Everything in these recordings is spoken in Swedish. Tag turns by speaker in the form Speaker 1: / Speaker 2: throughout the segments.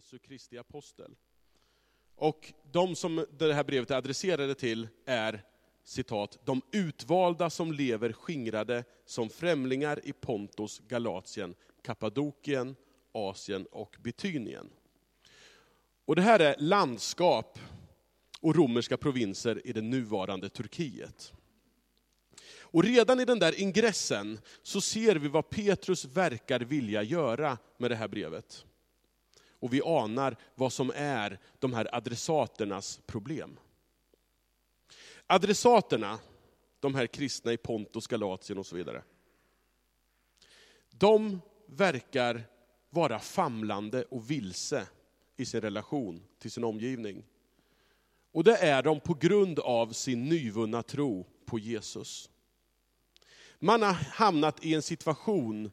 Speaker 1: Jesu Kristi apostel. Och de som det här brevet är adresserade till är, citat, de utvalda som lever skingrade som främlingar i Pontos, Galatien, Kappadokien, Asien och Bitynien. Och det här är landskap och romerska provinser i det nuvarande Turkiet. Och redan i den där ingressen så ser vi vad Petrus verkar vilja göra med det här brevet. Och vi anar vad som är de här adressaternas problem. Adressaterna, de här kristna i Pontus, Galatien och så vidare. De verkar vara famlande och vilse i sin relation till sin omgivning. Och det är de på grund av sin nyvunna tro på Jesus. Man har hamnat i en situation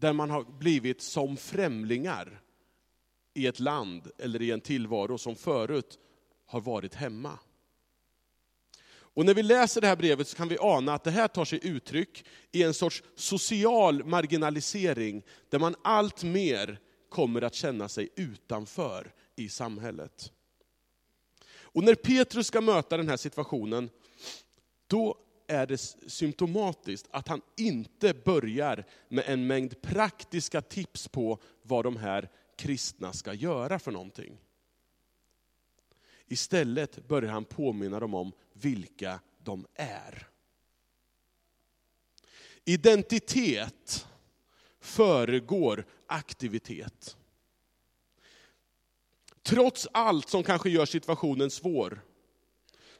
Speaker 1: där man har blivit som främlingar i ett land eller i en tillvaro som förut har varit hemma. Och när vi läser det här brevet så kan vi ana att det här tar sig uttryck i en sorts social marginalisering, där man allt mer kommer att känna sig utanför i samhället. Och när Petrus ska möta den här situationen, då är det symptomatiskt att han inte börjar med en mängd praktiska tips på vad de här kristna ska göra för någonting. Istället börjar han påminna dem om vilka de är. Identitet föregår aktivitet. Trots allt som kanske gör situationen svår,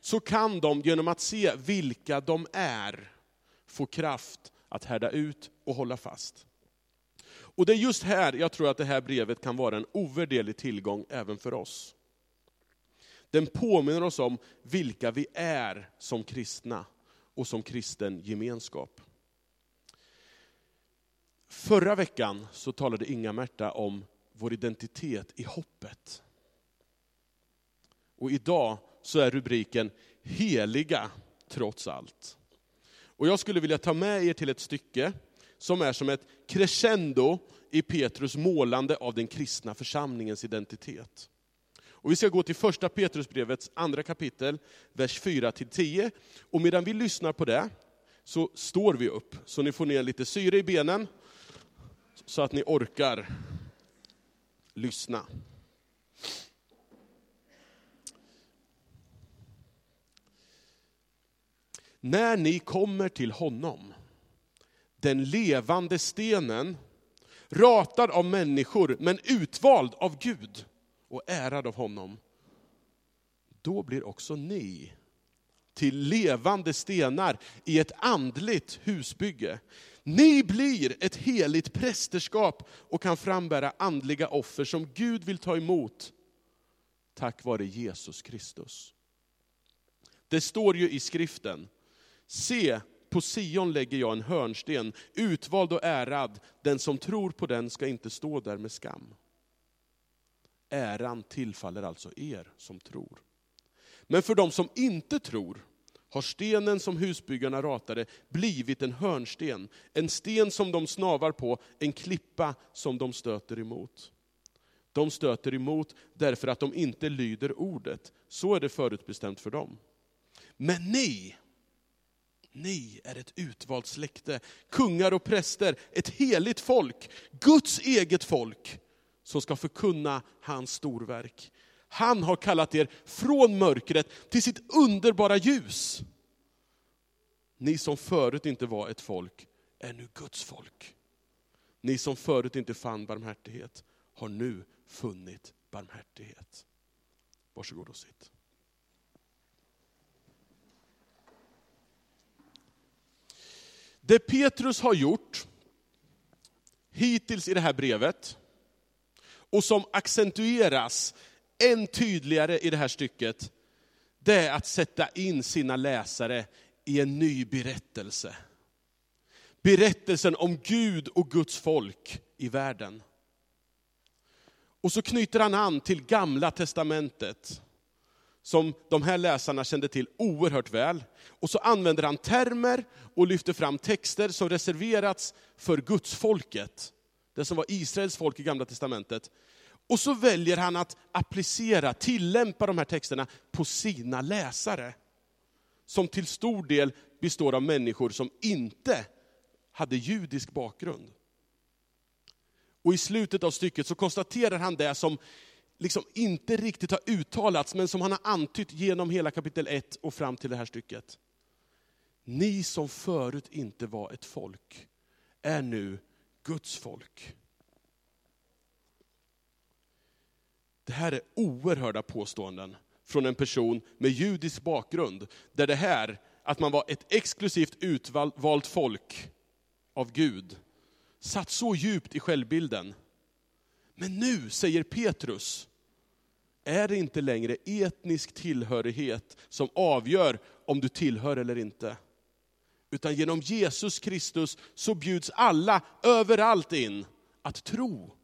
Speaker 1: så kan de genom att se vilka de är, få kraft att härda ut och hålla fast. Och det är just här jag tror att det här brevet kan vara en ovärderlig tillgång även för oss. Den påminner oss om vilka vi är som kristna och som kristen gemenskap. Förra veckan så talade Inga-Märta om vår identitet i hoppet. Och idag så är rubriken Heliga trots allt. Och jag skulle vilja ta med er till ett stycke som är som ett crescendo i Petrus målande av den kristna församlingens identitet. Och vi ska gå till första Petrusbrevets andra kapitel, vers 4-10. Och medan vi lyssnar på det, så står vi upp, så ni får ner lite syre i benen, så att ni orkar lyssna. När ni kommer till honom, den levande stenen, ratad av människor, men utvald av Gud och ärad av honom, då blir också ni till levande stenar i ett andligt husbygge. Ni blir ett heligt prästerskap och kan frambära andliga offer som Gud vill ta emot tack vare Jesus Kristus. Det står ju i skriften, Se, på Sion lägger jag en hörnsten, utvald och ärad. Den som tror på den ska inte stå där med skam. Äran tillfaller alltså er som tror. Men för de som inte tror har stenen som husbyggarna ratade blivit en hörnsten, en sten som de snavar på, en klippa som de stöter emot. De stöter emot därför att de inte lyder ordet. Så är det förutbestämt för dem. Men ni, ni är ett utvalt släkte, kungar och präster, ett heligt folk, Guds eget folk, som ska förkunna hans storverk. Han har kallat er från mörkret till sitt underbara ljus. Ni som förut inte var ett folk är nu Guds folk. Ni som förut inte fann barmhärtighet har nu funnit barmhärtighet. Varsågod och sitt. Det Petrus har gjort hittills i det här brevet, och som accentueras än tydligare i det här stycket, det är att sätta in sina läsare i en ny berättelse. Berättelsen om Gud och Guds folk i världen. Och så knyter han an till gamla testamentet, som de här läsarna kände till oerhört väl. Och så använder han termer och lyfter fram texter som reserverats för Guds folket det som var Israels folk i Gamla Testamentet. Och så väljer han att applicera, tillämpa de här texterna på sina läsare. Som till stor del består av människor som inte hade judisk bakgrund. Och i slutet av stycket så konstaterar han det som liksom inte riktigt har uttalats, men som han har antytt genom hela kapitel 1 och fram till det här stycket. Ni som förut inte var ett folk, är nu Guds folk. Det här är oerhörda påståenden från en person med judisk bakgrund, där det här, att man var ett exklusivt utvalt folk av Gud, satt så djupt i självbilden. Men nu säger Petrus, är det inte längre etnisk tillhörighet som avgör om du tillhör eller inte. Utan genom Jesus Kristus så bjuds alla överallt in att tro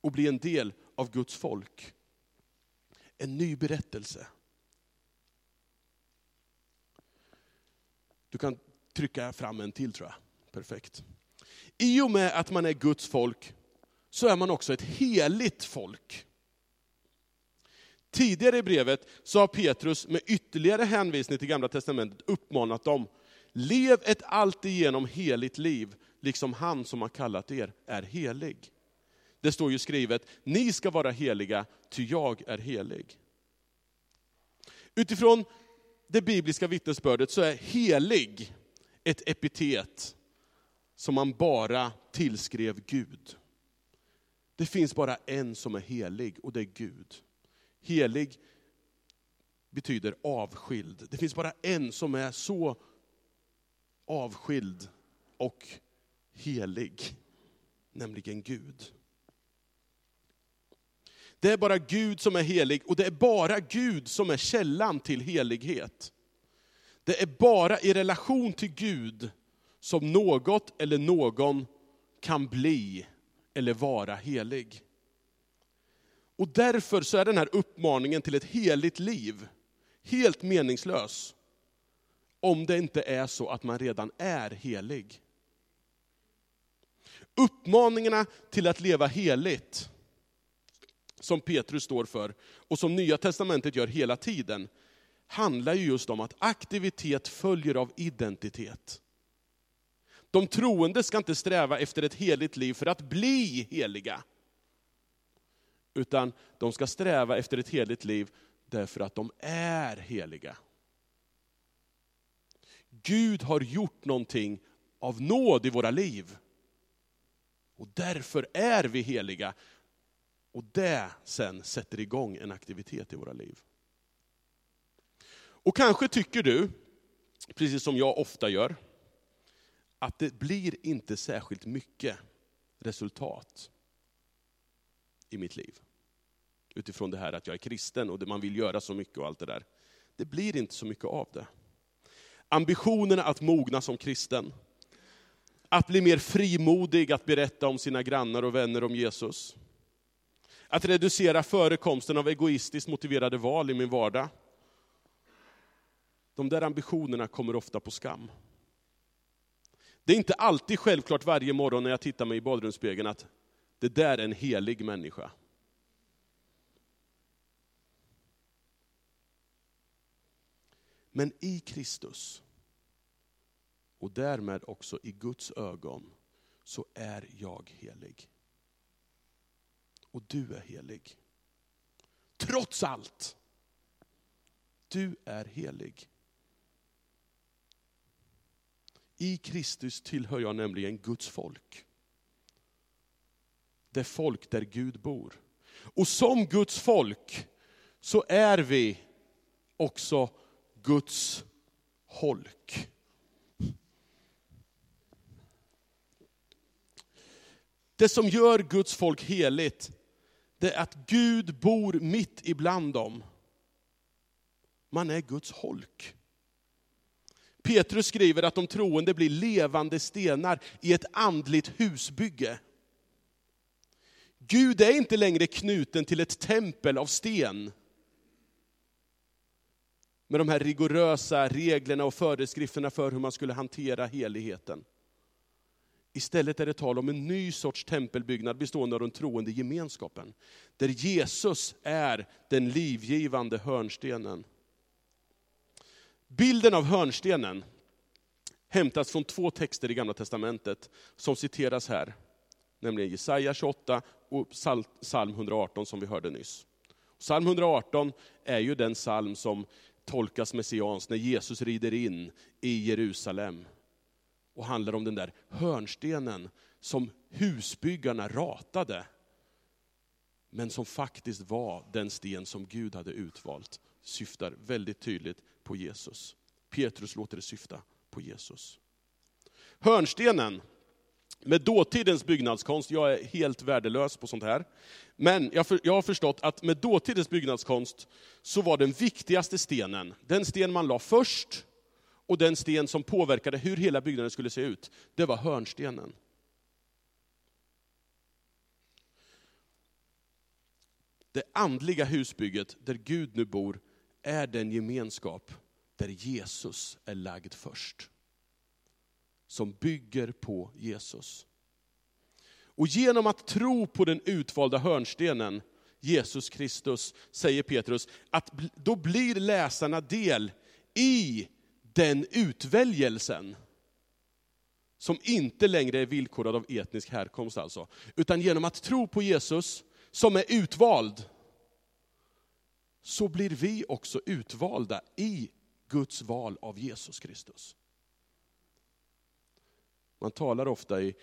Speaker 1: och bli en del av Guds folk. En ny berättelse. Du kan trycka fram en till tror jag. Perfekt. I och med att man är Guds folk så är man också ett heligt folk. Tidigare i brevet så har Petrus med ytterligare hänvisning till Gamla Testamentet uppmanat dem, lev ett alltigenom heligt liv, liksom han som har kallat er är helig. Det står ju skrivet, ni ska vara heliga, ty jag är helig. Utifrån det bibliska vittnesbördet så är helig ett epitet som man bara tillskrev Gud. Det finns bara en som är helig och det är Gud. Helig betyder avskild. Det finns bara en som är så avskild och helig, nämligen Gud. Det är bara Gud som är helig och det är bara Gud som är källan till helighet. Det är bara i relation till Gud som något eller någon kan bli eller vara helig. Och därför så är den här uppmaningen till ett heligt liv helt meningslös. Om det inte är så att man redan är helig. Uppmaningarna till att leva heligt, som Petrus står för, och som Nya Testamentet gör hela tiden, handlar ju just om att aktivitet följer av identitet. De troende ska inte sträva efter ett heligt liv för att bli heliga. Utan de ska sträva efter ett heligt liv därför att de är heliga. Gud har gjort någonting av nåd i våra liv. Och därför är vi heliga. Och det sen sätter igång en aktivitet i våra liv. Och kanske tycker du, precis som jag ofta gör, att det blir inte särskilt mycket resultat i mitt liv. Utifrån det här att jag är kristen och man vill göra så mycket och allt det där. Det blir inte så mycket av det. Ambitionerna att mogna som kristen, att bli mer frimodig att berätta om sina grannar och vänner om Jesus. Att reducera förekomsten av egoistiskt motiverade val i min vardag. De där ambitionerna kommer ofta på skam. Det är inte alltid självklart varje morgon när jag tittar mig i badrumsspegeln att det där är en helig människa. Men i Kristus, och därmed också i Guds ögon, så är jag helig. Och du är helig. Trots allt. Du är helig. I Kristus tillhör jag nämligen Guds folk. Det folk där Gud bor. Och som Guds folk så är vi också Guds holk. Det som gör Guds folk heligt, det är att Gud bor mitt ibland dem. Man är Guds holk. Petrus skriver att de troende blir levande stenar i ett andligt husbygge. Gud är inte längre knuten till ett tempel av sten. Med de här rigorösa reglerna och föreskrifterna för hur man skulle hantera heligheten. Istället är det tal om en ny sorts tempelbyggnad bestående av den troende gemenskapen. Där Jesus är den livgivande hörnstenen. Bilden av hörnstenen hämtas från två texter i Gamla Testamentet som citeras här. Nämligen Jesaja 28 och psalm 118 som vi hörde nyss. Psalm 118 är ju den psalm som tolkas messianskt när Jesus rider in i Jerusalem. Och handlar om den där hörnstenen som husbyggarna ratade. Men som faktiskt var den sten som Gud hade utvalt. Syftar väldigt tydligt på Jesus. Petrus låter det syfta på Jesus. Hörnstenen, med dåtidens byggnadskonst, jag är helt värdelös på sånt här, men jag, för, jag har förstått att med dåtidens byggnadskonst så var den viktigaste stenen, den sten man la först, och den sten som påverkade hur hela byggnaden skulle se ut, det var hörnstenen. Det andliga husbygget där Gud nu bor är den gemenskap där Jesus är lagd först. Som bygger på Jesus. Och genom att tro på den utvalda hörnstenen, Jesus Kristus, säger Petrus, att då blir läsarna del i den utväljelsen. Som inte längre är villkorad av etnisk härkomst alltså. Utan genom att tro på Jesus, som är utvald, så blir vi också utvalda i Guds val av Jesus Kristus. Man talar ofta i,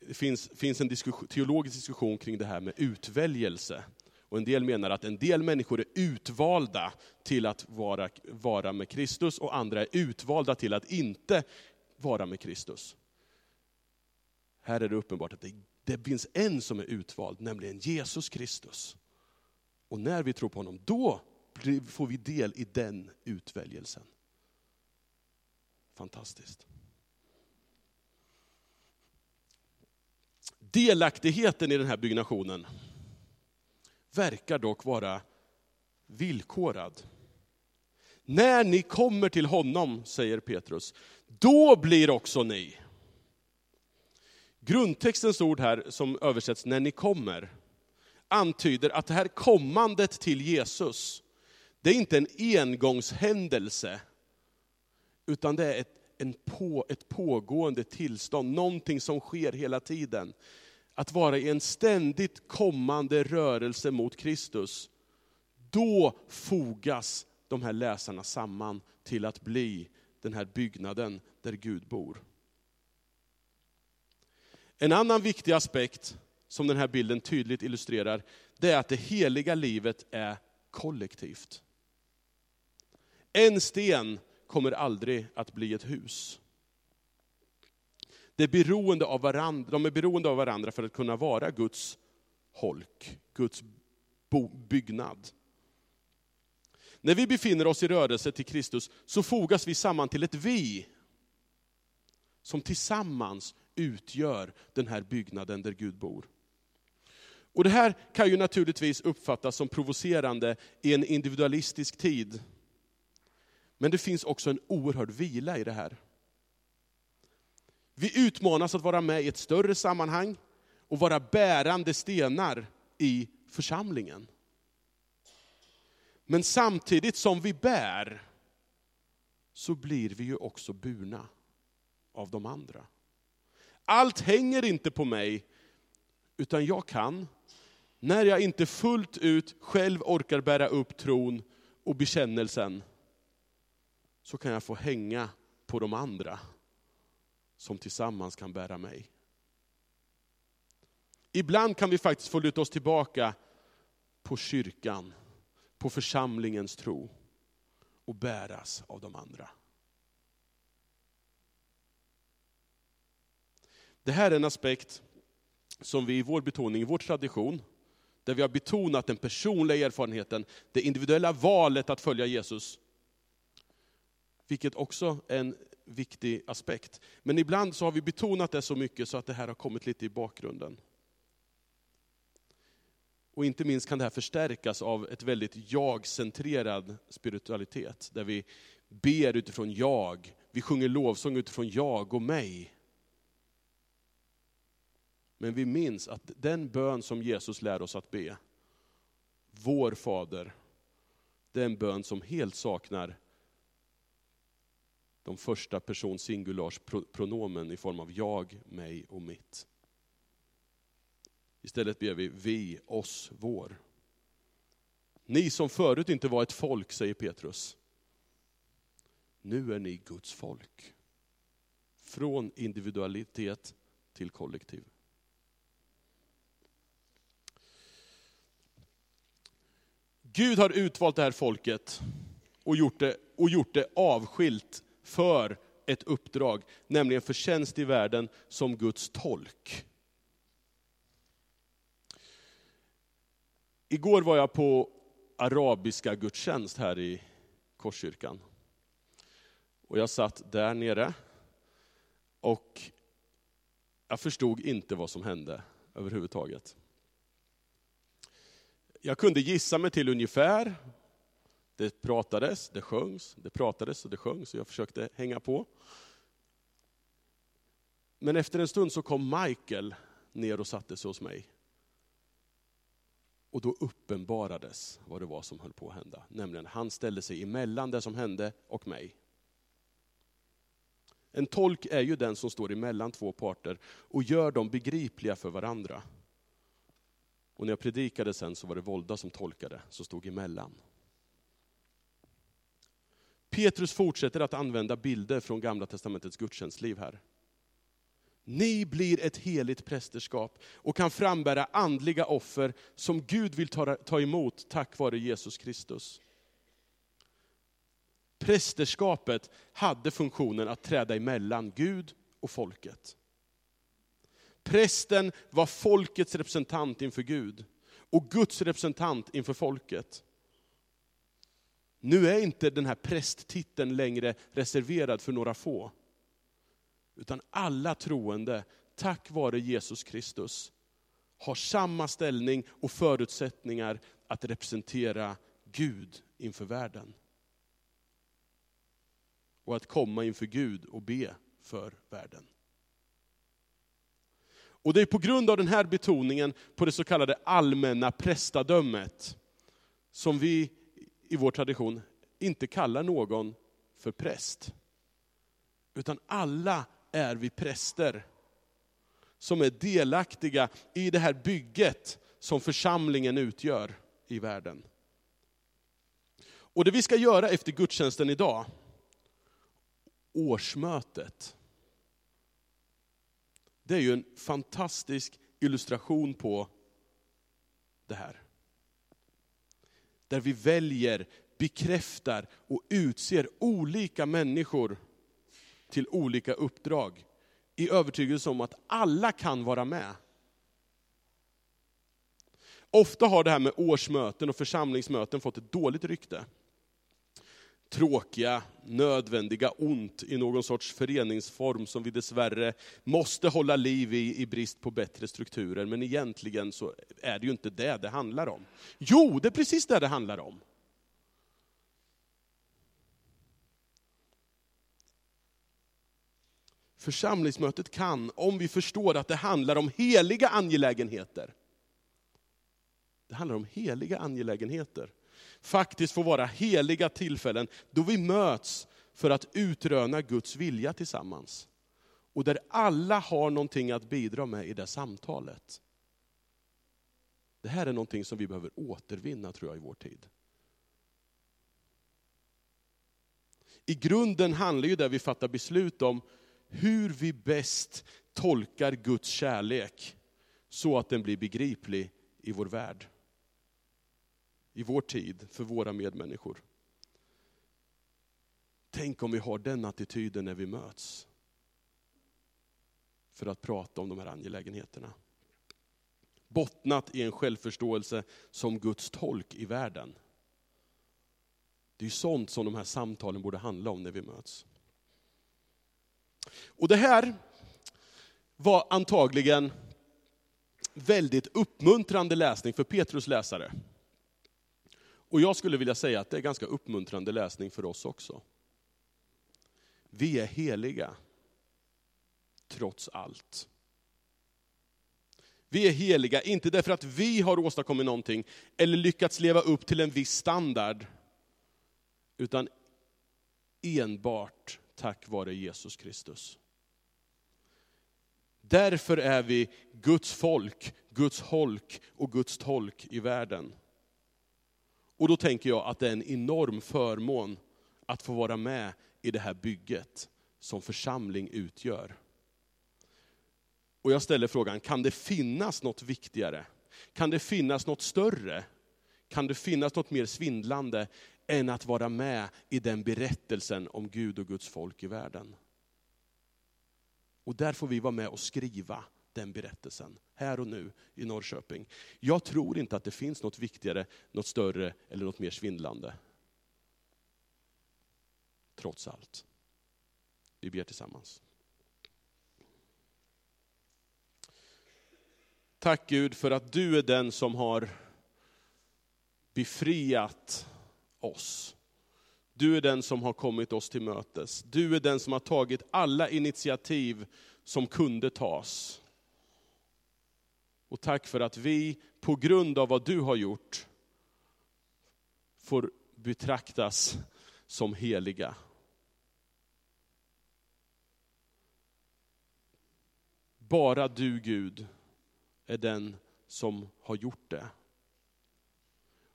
Speaker 1: det finns, finns en diskussion, teologisk diskussion kring det här med utväljelse. Och en del menar att en del människor är utvalda till att vara, vara med Kristus och andra är utvalda till att inte vara med Kristus. Här är det uppenbart att det, det finns en som är utvald, nämligen Jesus Kristus. Och när vi tror på honom, då får vi del i den utväljelsen. Fantastiskt. Delaktigheten i den här byggnationen verkar dock vara villkorad. När ni kommer till honom, säger Petrus, då blir också ni. Grundtextens ord här, som översätts när ni kommer, antyder att det här kommandet till Jesus, det är inte en engångshändelse, utan det är ett, en på, ett pågående tillstånd, någonting som sker hela tiden. Att vara i en ständigt kommande rörelse mot Kristus, då fogas de här läsarna samman till att bli den här byggnaden där Gud bor. En annan viktig aspekt som den här bilden tydligt illustrerar, det är att det heliga livet är kollektivt. En sten kommer aldrig att bli ett hus. Det är beroende av varandra, de är beroende av varandra för att kunna vara Guds holk, Guds byggnad. När vi befinner oss i rörelse till Kristus så fogas vi samman till ett vi, som tillsammans utgör den här byggnaden där Gud bor. Och Det här kan ju naturligtvis uppfattas som provocerande i en individualistisk tid. Men det finns också en oerhörd vila i det här. Vi utmanas att vara med i ett större sammanhang och vara bärande stenar i församlingen. Men samtidigt som vi bär, så blir vi ju också burna av de andra. Allt hänger inte på mig, utan jag kan, när jag inte fullt ut själv orkar bära upp tron och bekännelsen, så kan jag få hänga på de andra som tillsammans kan bära mig. Ibland kan vi faktiskt få luta oss tillbaka på kyrkan, på församlingens tro och bäras av de andra. Det här är en aspekt som vi i vår betoning, i vår tradition, där vi har betonat den personliga erfarenheten, det individuella valet att följa Jesus, vilket också är en viktig aspekt. Men ibland så har vi betonat det så mycket så att det här har kommit lite i bakgrunden. Och inte minst kan det här förstärkas av ett väldigt jag-centrerad spiritualitet, där vi ber utifrån jag, vi sjunger lovsång utifrån jag och mig. Men vi minns att den bön som Jesus lär oss att be, vår Fader, det är en bön som helt saknar de första person singulars pronomen i form av jag, mig och mitt. Istället ber vi vi, oss, vår. Ni som förut inte var ett folk, säger Petrus. Nu är ni Guds folk. Från individualitet till kollektiv. Gud har utvalt det här folket och gjort det, och gjort det avskilt för ett uppdrag, nämligen för tjänst i världen som Guds tolk. Igår var jag på arabiska gudstjänst här i Korskyrkan. Och jag satt där nere och jag förstod inte vad som hände överhuvudtaget. Jag kunde gissa mig till ungefär. Det pratades, det sjöngs, det pratades och det sjöngs, och jag försökte hänga på. Men efter en stund så kom Michael ner och satte sig hos mig. Och då uppenbarades vad det var som höll på att hända. Nämligen, han ställde sig emellan det som hände och mig. En tolk är ju den som står emellan två parter och gör dem begripliga för varandra. Och när jag predikade sen så var det Volda som tolkade, som stod emellan. Petrus fortsätter att använda bilder från Gamla Testamentets gudstjänstliv här. Ni blir ett heligt prästerskap och kan frambära andliga offer som Gud vill ta, ta emot tack vare Jesus Kristus. Prästerskapet hade funktionen att träda emellan Gud och folket. Prästen var folkets representant inför Gud och Guds representant inför folket. Nu är inte den här prästtiteln längre reserverad för några få. Utan alla troende, tack vare Jesus Kristus, har samma ställning och förutsättningar att representera Gud inför världen. Och att komma inför Gud och be för världen. Och det är på grund av den här betoningen på det så kallade allmänna prästadömet, som vi i vår tradition inte kallar någon för präst. Utan alla är vi präster som är delaktiga i det här bygget som församlingen utgör i världen. Och det vi ska göra efter gudstjänsten idag, årsmötet, det är ju en fantastisk illustration på det här. Där vi väljer, bekräftar och utser olika människor till olika uppdrag. I övertygelse om att alla kan vara med. Ofta har det här med årsmöten och församlingsmöten fått ett dåligt rykte. Tråkiga, nödvändiga ont i någon sorts föreningsform som vi dessvärre måste hålla liv i, i brist på bättre strukturer. Men egentligen så är det ju inte det det handlar om. Jo, det är precis det det handlar om. Församlingsmötet kan, om vi förstår att det handlar om heliga angelägenheter, det handlar om heliga angelägenheter, faktiskt får vara heliga tillfällen då vi möts för att utröna Guds vilja tillsammans. Och där alla har någonting att bidra med i det samtalet. Det här är någonting som vi behöver återvinna tror jag i vår tid. I grunden handlar ju det vi fattar beslut om hur vi bäst tolkar Guds kärlek så att den blir begriplig i vår värld. I vår tid, för våra medmänniskor. Tänk om vi har den attityden när vi möts. För att prata om de här angelägenheterna. Bottnat i en självförståelse som Guds tolk i världen. Det är sånt som de här samtalen borde handla om när vi möts. Och det här var antagligen väldigt uppmuntrande läsning för Petrus läsare. Och jag skulle vilja säga att det är ganska uppmuntrande läsning för oss också. Vi är heliga, trots allt. Vi är heliga, inte därför att vi har åstadkommit någonting, eller lyckats leva upp till en viss standard, utan enbart tack vare Jesus Kristus. Därför är vi Guds folk, Guds holk och Guds tolk i världen. Och då tänker jag att det är en enorm förmån att få vara med i det här bygget som församling utgör. Och jag ställer frågan, kan det finnas något viktigare? Kan det finnas något större? Kan det finnas något mer svindlande än att vara med i den berättelsen om Gud och Guds folk i världen? Och där får vi vara med och skriva den berättelsen, här och nu i Norrköping. Jag tror inte att det finns något viktigare, något större eller något mer svindlande. Trots allt. Vi ber tillsammans. Tack Gud för att du är den som har befriat oss. Du är den som har kommit oss till mötes. Du är den som har tagit alla initiativ som kunde tas. Och tack för att vi, på grund av vad du har gjort, får betraktas som heliga. Bara du Gud är den som har gjort det.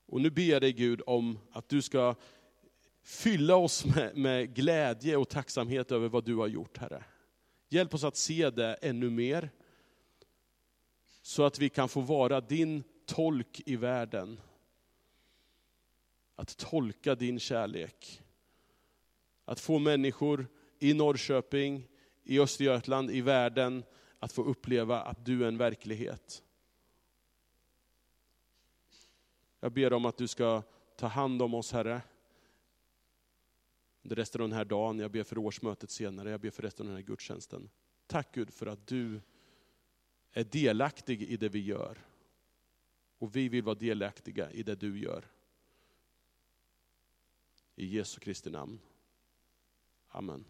Speaker 1: Och nu ber jag dig Gud om att du ska fylla oss med, med, glädje och tacksamhet över vad du har gjort Herre. Hjälp oss att se det ännu mer, så att vi kan få vara din tolk i världen. Att tolka din kärlek. Att få människor i Norrköping, i Östergötland, i världen, att få uppleva att du är en verklighet. Jag ber om att du ska ta hand om oss Herre. Under resten av den här dagen, jag ber för årsmötet senare, jag ber för resten av den här gudstjänsten. Tack Gud för att du är delaktig i det vi gör. Och vi vill vara delaktiga i det du gör. I Jesu Kristi namn. Amen.